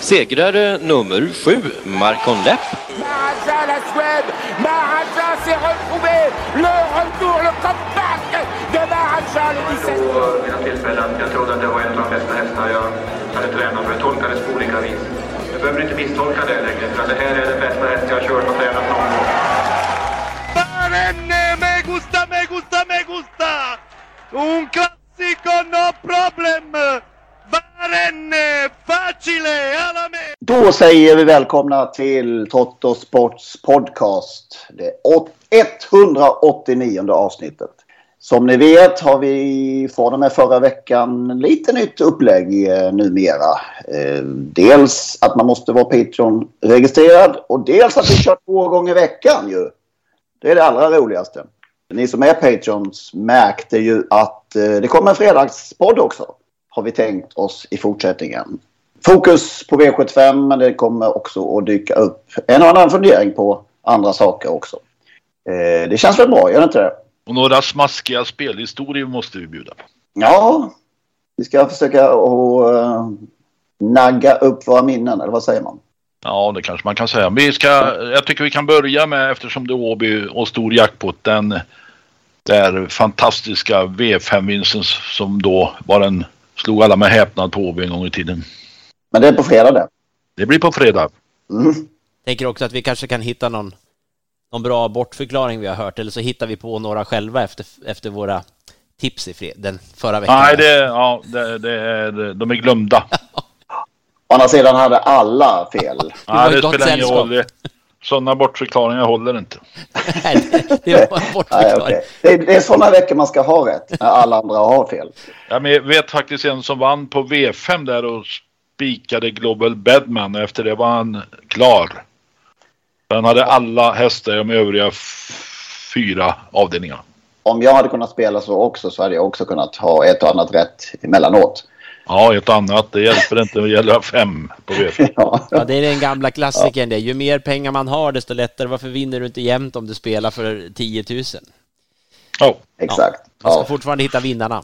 Segrare nummer sju, Marcon Lepp. Maharaja, la Suède Maharaja s'est retrouvé Le retour, le comeback de Maharaja le 17 vid några tillfällen. Jag trodde att det var en av de bästa hästar jag hade tränat för det tolkades på olika vis. Jag behöver inte misstolka det längre för det här är den bästa häst jag har kört och tränat någon gång. Barenne, me gusta, me gusta, me gusta! Un classico, no problem! Barenne, facile, alla! Då säger vi välkomna till Toto Sports podcast. Det 189 avsnittet. Som ni vet har vi från och med förra veckan lite nytt upplägg eh, numera. Eh, dels att man måste vara Patreon-registrerad och dels att vi kör två gånger i veckan ju. Det är det allra roligaste. Ni som är Patreons märkte ju att eh, det kommer en fredagspodd också. Har vi tänkt oss i fortsättningen. Fokus på V75 men det kommer också att dyka upp en och annan fundering på andra saker också. Eh, det känns väl bra, gör det inte det? Och några smaskiga spelhistorier måste vi bjuda på. Ja, vi ska försöka att uh, nagga upp våra minnen, eller vad säger man? Ja, det kanske man kan säga. Vi ska, jag tycker vi kan börja med, eftersom det är Åby och stor jackpot, den där fantastiska V5-vinsten som då var den, slog alla med häpnad på Åby en gång i tiden. Men det är på fredag det. Det blir på fredag. Mm. Tänker också att vi kanske kan hitta någon, någon bra bortförklaring vi har hört, eller så hittar vi på några själva efter, efter våra tips i fred, den förra veckan. Nej, det, ja, det, det, de är glömda. Å andra sidan hade alla fel. Nej, det spelar ingen roll. Sådana bortförklaringar håller inte. Nej, det- det Nej, okej. det, är, det är sådana veckor man ska ha rätt, när alla andra har fel. Jag men- vet faktiskt en som vann på V5 där och spikade Global Bedman och efter det var han klar. Han hade alla hästar i de övriga fyra avdelningarna. Om jag hade kunnat spela så också så hade jag också kunnat ha ett och annat rätt emellanåt. Ja, ett annat. Det hjälper inte. Det gäller fem på V5. Ja, det är den gamla klassikern det. Ju mer pengar man har, desto lättare. Varför vinner du inte jämt om du spelar för 10 000? Ja. exakt. Man ska Ja. fortfarande hitta vinnarna.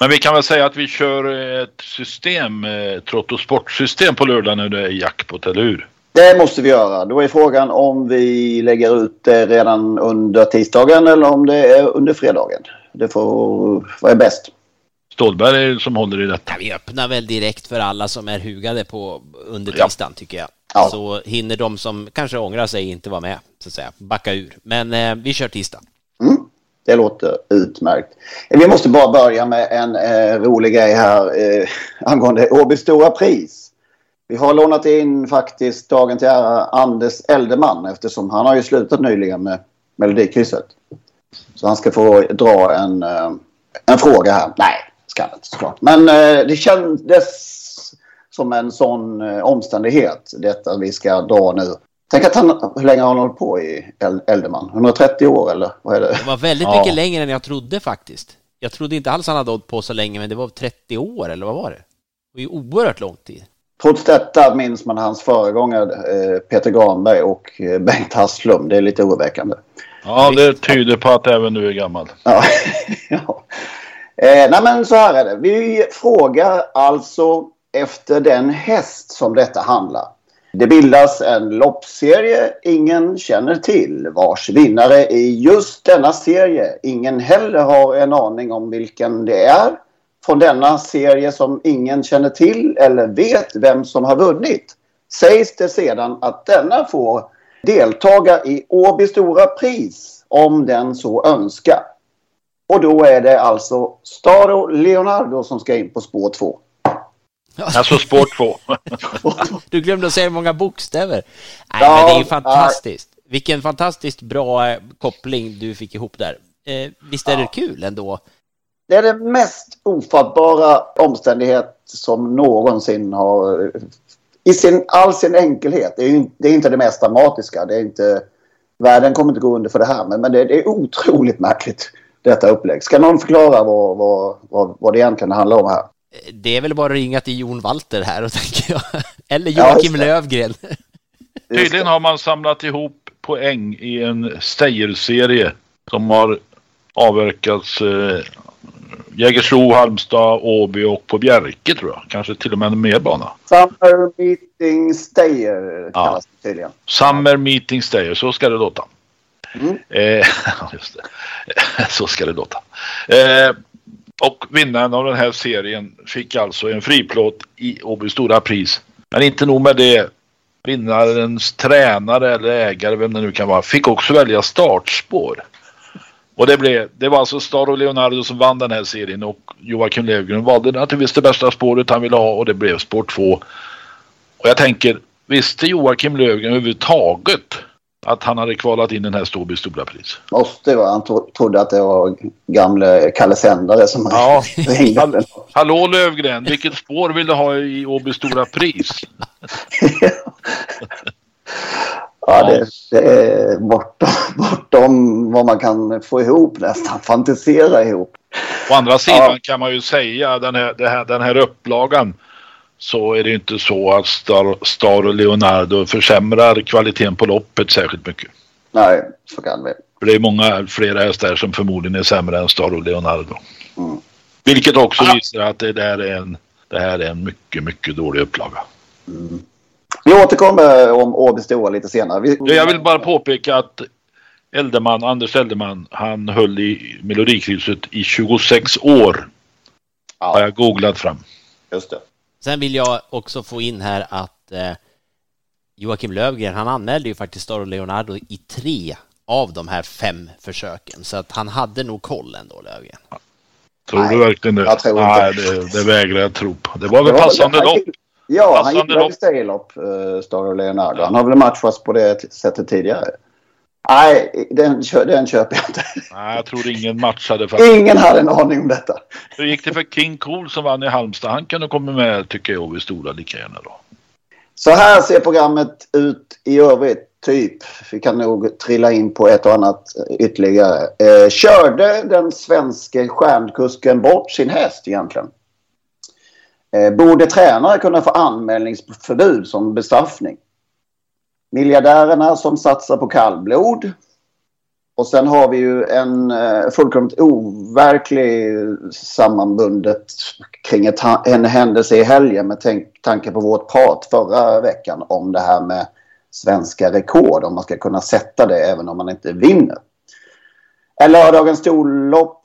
Men vi kan väl säga att vi kör ett system, eh, Trotto Sportsystem på lördag när det är jackpot, eller hur? Det måste vi göra. Då är frågan om vi lägger ut det redan under tisdagen eller om det är under fredagen. Det får... Vad är bäst? Stålberg är som håller i detta. Ja, vi öppnar väl direkt för alla som är hugade på under Ja. tisdagen, tycker jag. Ja. Så hinner de som kanske ångrar sig inte vara med, så att säga. Backa ur. Men eh, vi kör tisdag. Det låter utmärkt. Vi måste bara börja med en eh, rolig grej här eh, angående Åbys Stora Pris. Vi har lånat in faktiskt dagen till ära Anders Eldeman eftersom han har ju slutat nyligen med Melodikrysset. Så han ska få dra en, eh, en fråga här. Nej, ska han inte såklart. Men eh, det kändes som en sån eh, omständighet detta vi ska dra nu. Tänk att han, hur länge har han hållit på i El- Eldeman? 130 år eller vad är det? Det var väldigt Ja. mycket längre än jag trodde faktiskt. Jag trodde inte alls han hade hållit på så länge, men det var 30 år, eller vad var det? Det var ju oerhört lång tid. Trots detta minns man hans föregångare eh, Peter Granberg och eh, Bengt Hasslum. Det är lite oroväckande. Ja, det tyder på att även du är gammal. Ja. ja. Eh, nej men så här är det. Vi frågar alltså efter den häst som detta handlar. Det bildas en loppserie ingen känner till vars vinnare i just denna serie ingen heller har en aning om vilken det är. Från denna serie som ingen känner till eller vet vem som har vunnit sägs det sedan att denna får deltaga i Åby Stora Pris om den så önskar. Och då är det alltså Staro Leonardo som ska in på spår 2. Alltså spår 2. Du glömde att säga hur många bokstäver. Nej, Ja, men det är ju fantastiskt. Vilken fantastiskt bra eh, koppling du fick ihop där. Eh, visst är det kul ändå? Det är det mest ofattbara omständighet som någonsin har... I sin, all sin enkelhet. Det är, ju, det är inte det mest dramatiska. Det är inte, världen kommer inte gå under för det här. Men, men det, det är otroligt märkligt, detta upplägg. Ska någon förklara vad, vad, vad, vad det egentligen handlar om här? Det är väl bara att ringa till Jon Walter här och tänker jag. Eller Ja, Joakim det. Lövgren. Tydligen har man samlat ihop poäng i en Steyr-serie som har avverkats eh, Jägersro, Halmstad, Åby och på Bjerke tror jag. Kanske till och med en mer bana. Summer Meeting Stayer kallas det tydligen. Summer Meeting Steyr, så ska det låta. Mm. Eh, just det. så ska det låta. Eh, och vinnaren av den här serien fick alltså en friplåt i Åby Stora Pris. Men inte nog med det. Vinnarens tränare eller ägare, vem det nu kan vara, fick också välja startspår. Och det, blev, det var alltså Star och Leonardo som vann den här serien och Joakim Lövgren valde naturligtvis det bästa spåret han ville ha och det blev spår 2. Och jag tänker, visste Joakim Lövgren överhuvudtaget att han hade kvalat in den här Ståby Stora Pris? Måste vara. Han tro, trodde att det var gamle Kalle Sändare som Ja. ringde. Hallå Lövgren, vilket spår vill du ha i Åby Stora Pris? Ja, det, det är bortom, bortom vad man kan få ihop nästan. Fantisera ihop. Å andra sidan Ja. kan man ju säga den här, det här, den här upplagan så är det inte så att Star, Star och Leonardo försämrar kvaliteten på loppet särskilt mycket. Nej, så kan vi. För det är många flera hästar som förmodligen är sämre än Star och Leonardo. Vilket också visar att det där är en, det här är en mycket, mycket dålig upplaga. Vi återkommer om Åby Stora lite senare. Vi, Jag vill bara påpeka att Elderman, Anders Elderman, han höll i Melodikrysset i 26 år. Har jag googlat fram. Just det. Sen vill jag också få in här att eh, Joakim Lövgren, han anmälde ju faktiskt Staro Leonardo i tre av de här fem försöken. Så att han hade nog koll ändå, Lövgren. Tror Nej, du verkligen det? jag tror Nej, inte. det, det vägrar jag tro på. Det var väl passande han- lopp. Ja, han Passande gick väl i uh, Star Leonardo. Han har väl matchats på det sättet tidigare. Nej, den, den köper jag inte. Nej, jag tror ingen matchade faktiskt. Ingen hade en aning om detta. Hur gick det för King Cool som vann i Halmstad? Han kunde komma med tycker jag vid Stora lika gärna då. Så här ser programmet ut i övrigt. Typ. Vi kan nog trilla in på ett och annat ytterligare. Eh, körde den svenske stjärnkusken bort sin häst egentligen? Eh, borde tränare kunna få anmälningsförbud som bestraffning? Miljardärerna som satsar på kallblod. Och sen har vi ju en eh, fullkomligt overklig sammanbundet kring ett, en händelse i helgen med tänk, tanke på vårt prat förra veckan om det här med svenska rekord. Om man ska kunna sätta det även om man inte vinner. Är lördagens storlopp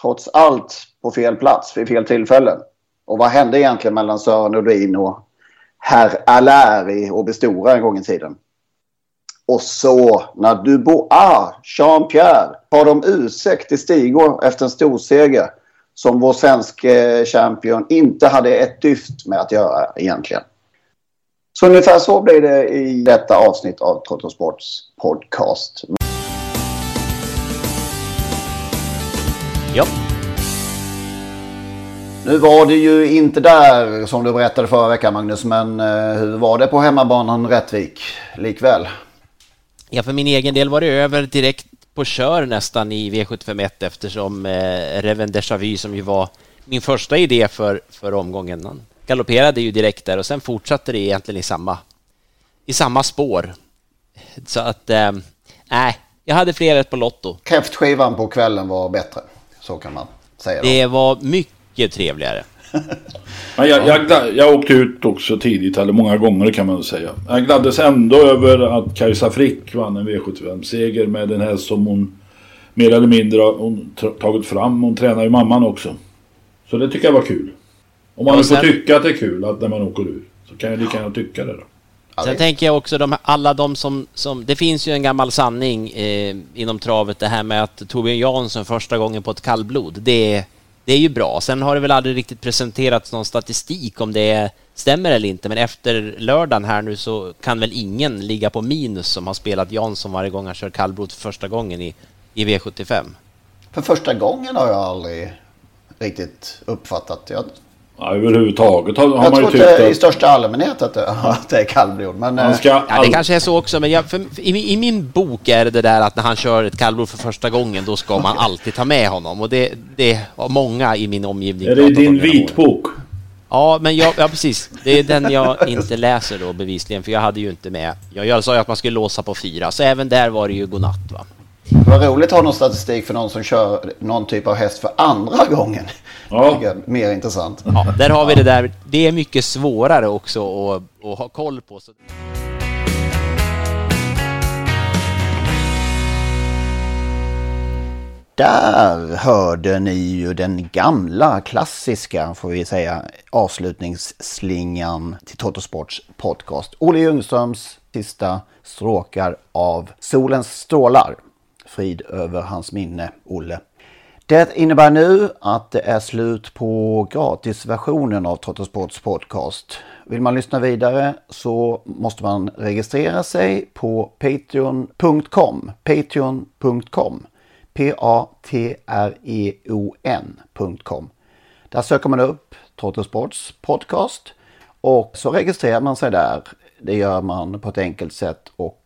trots allt på fel plats vid fel tillfällen? Och vad hände egentligen mellan Sören Nordin och herr Allaire i bestora Stora en gång i tiden? Och så när Dubois, Jean-Pierre, har de ursäkt i Stigå efter en storseger som vår svenske eh, champion inte hade ett dyft med att göra egentligen. Så ungefär så blir det i detta avsnitt av Trottosports podcast. Ja. Nu var det ju inte där som du berättade förra veckan Magnus, men eh, hur var det på hemmabanan Rättvik likväl? Ja, för min egen del var det över direkt på kör nästan i V751 eftersom eh, Reven Vu som ju var min första idé för, för omgången. Han galopperade ju direkt där och sen fortsatte det egentligen i samma, i samma spår. Så att, eh, nej, jag hade fler rätt på Lotto. Kräftskivan på kvällen var bättre, så kan man säga. Då. Det var mycket trevligare. Men jag, jag, jag åkte ut också tidigt, eller många gånger kan man säga. Jag gladdes ändå över att Kajsa Frick vann en V75-seger med den här som hon mer eller mindre har tagit fram. Hon tränar ju mamman också. Så det tycker jag var kul. Om man nu får sen- tycka att det är kul att när man åker ur. Så kan jag lika gärna tycka det då. Sen tänker jag också de, alla de som, som... Det finns ju en gammal sanning eh, inom travet det här med att Torbjörn Jansson första gången på ett kallblod. Det, det är ju bra. Sen har det väl aldrig riktigt presenterats någon statistik om det stämmer eller inte. Men efter lördagen här nu så kan väl ingen ligga på minus som har spelat Jansson varje gång han kör kallblod för första gången i, i V75. För första gången har jag aldrig riktigt uppfattat. Jag, Ja, överhuvudtaget har, har jag man ju tyckt inte i att... största allmänhet att det, att det är kallblod. Men eh, ska Ja, det all- kanske är så också, men jag, för, i, min- i min bok är det det där att när han kör ett kallblod för första gången, då ska man alltid ta med honom. Och det, det har många i min omgivning Är det din vitbok? Ja, men jag, ja, precis. Det är den jag inte läser då bevisligen, för jag hade ju inte med. Jag, jag sa ju att man skulle låsa på fyra, så även där var det ju godnatt va. Det var roligt att ha någon statistik för någon som kör någon typ av häst för andra gången. Ja. Mer intressant. Ja, där har vi det där. Det är mycket svårare också att, att ha koll på. Så. Där hörde ni ju den gamla klassiska, får vi säga, avslutningsslingan till Totosports podcast. Olle Ljungströms sista stråkar av Solens strålar. Frid över hans minne, Olle. Det innebär nu att det är slut på gratisversionen av Trottosports podcast. Vill man lyssna vidare så måste man registrera sig på patreon.com. Patreon.com. P-A-T-R-E-O-N.com. Där söker man upp Trottosports podcast och så registrerar man sig där. Det gör man på ett enkelt sätt och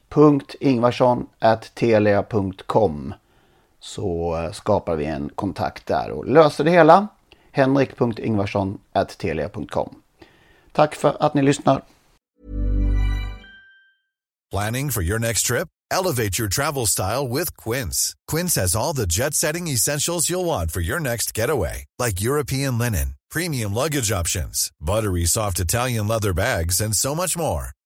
henrik.ingvarsson.telia.com så eh, skapar vi en kontakt där och löser det hela. henrik.ingvarsson.telia.com Tack för att ni lyssnar. Planning for your next trip? Elevate your travel style with Quince. Quince has all the jet setting essentials you'll want for your next getaway, like European linen, premium luggage options, buttery soft Italian leather bags, and so much more.